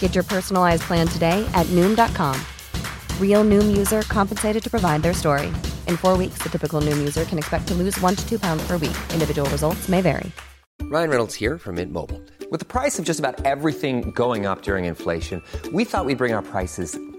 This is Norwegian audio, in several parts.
Get your personalized plan today at Noom.com. Real Noom user compensated to provide their story. In four weeks, the typical Noom user can expect to lose one to two pounds per week. Individual results may vary. Ryan Reynolds here from Mint Mobile. With the price of just about everything going up during inflation, we thought we'd bring our prices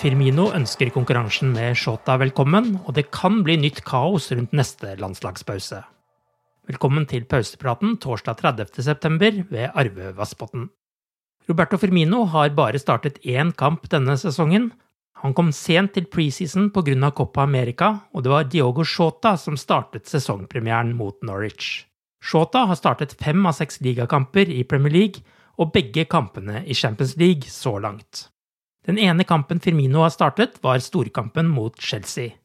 Firmino ønsker konkurransen med Shota velkommen, og det kan bli nytt kaos rundt neste landslagspause. Velkommen til pausepraten torsdag 30.9. ved Arve Vassbotn. Roberto Firmino har bare startet én kamp denne sesongen. Han kom sent til preseason pga. Copa America, og det var Diogo Shota som startet sesongpremieren mot Norwich. Shota har startet fem av seks ligakamper i Premier League, og begge kampene i Champions League så langt. Den ene kampen Firmino har startet, var storkampen mot Chelsea.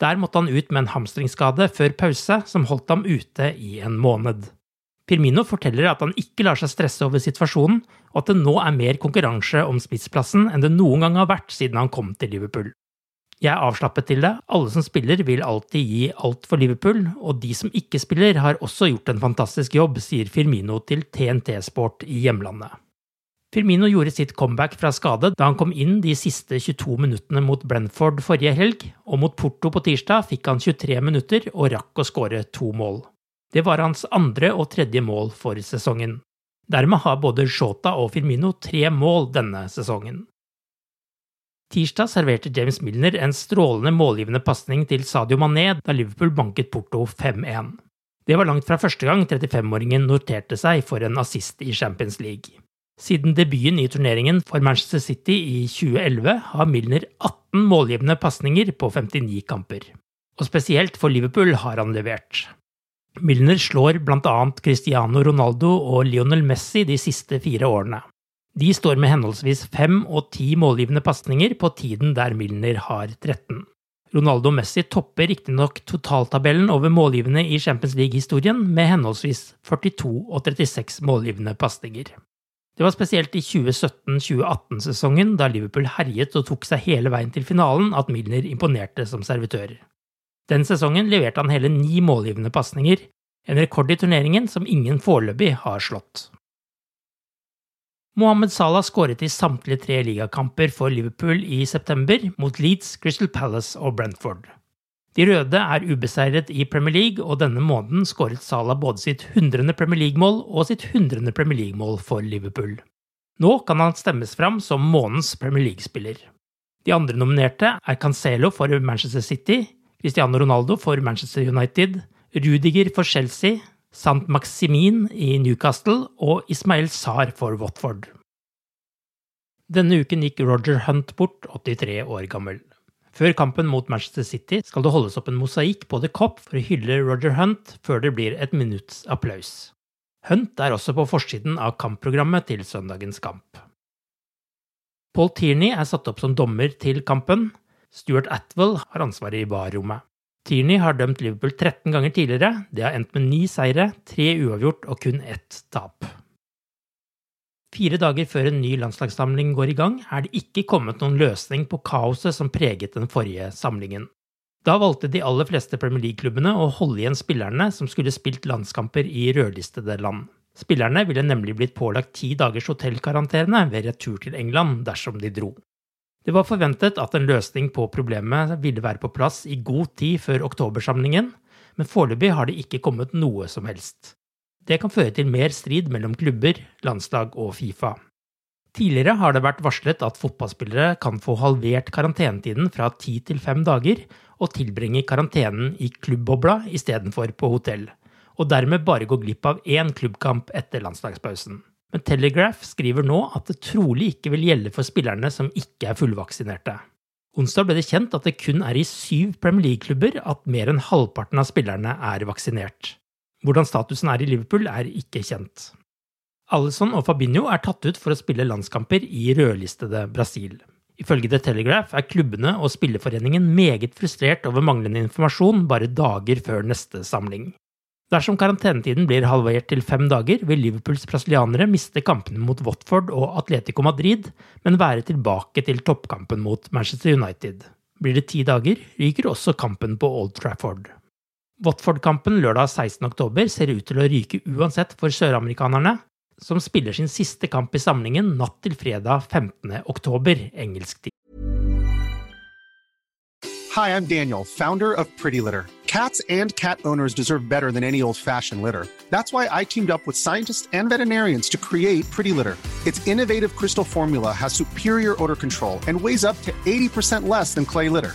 Der måtte han ut med en hamstringsskade før pause, som holdt ham ute i en måned. Firmino forteller at han ikke lar seg stresse over situasjonen, og at det nå er mer konkurranse om spissplassen enn det noen gang har vært siden han kom til Liverpool. Jeg er avslappet til det, alle som spiller vil alltid gi alt for Liverpool, og de som ikke spiller har også gjort en fantastisk jobb, sier Firmino til TNT Sport i hjemlandet. Firmino gjorde sitt comeback fra skade da han kom inn de siste 22 minuttene mot Brentford forrige helg, og mot Porto på tirsdag fikk han 23 minutter og rakk å skåre to mål. Det var hans andre og tredje mål for sesongen. Dermed har både Shota og Firmino tre mål denne sesongen. Tirsdag serverte James Milner en strålende målgivende pasning til Sadio Mané da Liverpool banket Porto 5-1. Det var langt fra første gang 35-åringen noterte seg for en assist i Champions League. Siden debuten i turneringen for Manchester City i 2011 har Milner 18 målgivende pasninger på 59 kamper. Og spesielt for Liverpool har han levert. Milner slår annet Cristiano Ronaldo og Lionel Messi de siste fire årene. De står med henholdsvis fem og ti målgivende pasninger på tiden der Milner har 13. Ronaldo og Messi topper riktignok totaltabellen over målgivende i Champions League-historien med henholdsvis 42 og 36 målgivende pasninger. Det var spesielt i 2017-2018-sesongen, da Liverpool herjet og tok seg hele veien til finalen, at Milner imponerte som servitør. Den sesongen leverte han hele ni målgivende pasninger, en rekord i turneringen som ingen foreløpig har slått. Mohammed Salah skåret i samtlige tre ligakamper for Liverpool i september, mot Leeds, Crystal Palace og Brentford. De røde er ubeseiret i Premier League, og denne måneden skåret Salah både sitt 100. Premier League-mål og sitt 100. Premier League-mål for Liverpool. Nå kan han stemmes fram som månedens Premier League-spiller. De andre nominerte er Cancelo for Manchester City, Cristiano Ronaldo for Manchester United, Rudiger for Chelsea, Sant Maximin i Newcastle og Ismail Sar for Watford. Denne uken gikk Roger Hunt bort, 83 år gammel. Før kampen mot Manchester City skal det holdes opp en mosaikk på The Cop for å hylle Roger Hunt før det blir et minutts applaus. Hunt er også på forsiden av kampprogrammet til søndagens kamp. Paul Tierney er satt opp som dommer til kampen. Stuart Atwell har ansvaret i barrommet. Tierney har dømt Liverpool 13 ganger tidligere. Det har endt med ni seire, tre uavgjort og kun ett tap. Fire dager før en ny landslagssamling går i gang, er det ikke kommet noen løsning på kaoset som preget den forrige samlingen. Da valgte de aller fleste Premier League-klubbene å holde igjen spillerne som skulle spilt landskamper i rødlistede land. Spillerne ville nemlig blitt pålagt ti dagers hotellkarantene ved retur til England dersom de dro. Det var forventet at en løsning på problemet ville være på plass i god tid før oktobersamlingen, men foreløpig har det ikke kommet noe som helst. Det kan føre til mer strid mellom klubber, landslag og Fifa. Tidligere har det vært varslet at fotballspillere kan få halvert karantenetiden fra ti til fem dager, og tilbringe karantenen i klubbbobla istedenfor på hotell, og dermed bare gå glipp av én klubbkamp etter landslagspausen. Men Telegraph skriver nå at det trolig ikke vil gjelde for spillerne som ikke er fullvaksinerte. Onsdag ble det kjent at det kun er i syv Premier League-klubber at mer enn halvparten av spillerne er vaksinert. Hvordan statusen er i Liverpool, er ikke kjent. Alison og Fabinho er tatt ut for å spille landskamper i rødlistede Brasil. Ifølge The Telegraph er klubbene og spilleforeningen meget frustrert over manglende informasjon bare dager før neste samling. Dersom karantenetiden blir halvert til fem dager, vil Liverpools brasilianere miste kampene mot Watford og Atletico Madrid, men være tilbake til toppkampen mot Manchester United. Blir det ti dager, ryker også kampen på Old Trafford. Watford-kampen lørdag 16.10 ser ut til å ryke uansett for søramerikanerne, som spiller sin siste kamp i samlingen natt til fredag 15.10 engelsk tid. Hi, I'm Daniel, founder of Pretty Litter. Cats and cat owners deserve better than any old-fashioned litter. That's why I teamed up with scientists and veterinarians to create Pretty Litter. Its innovative crystal formula has superior odor control and weighs up to 80% less than clay litter.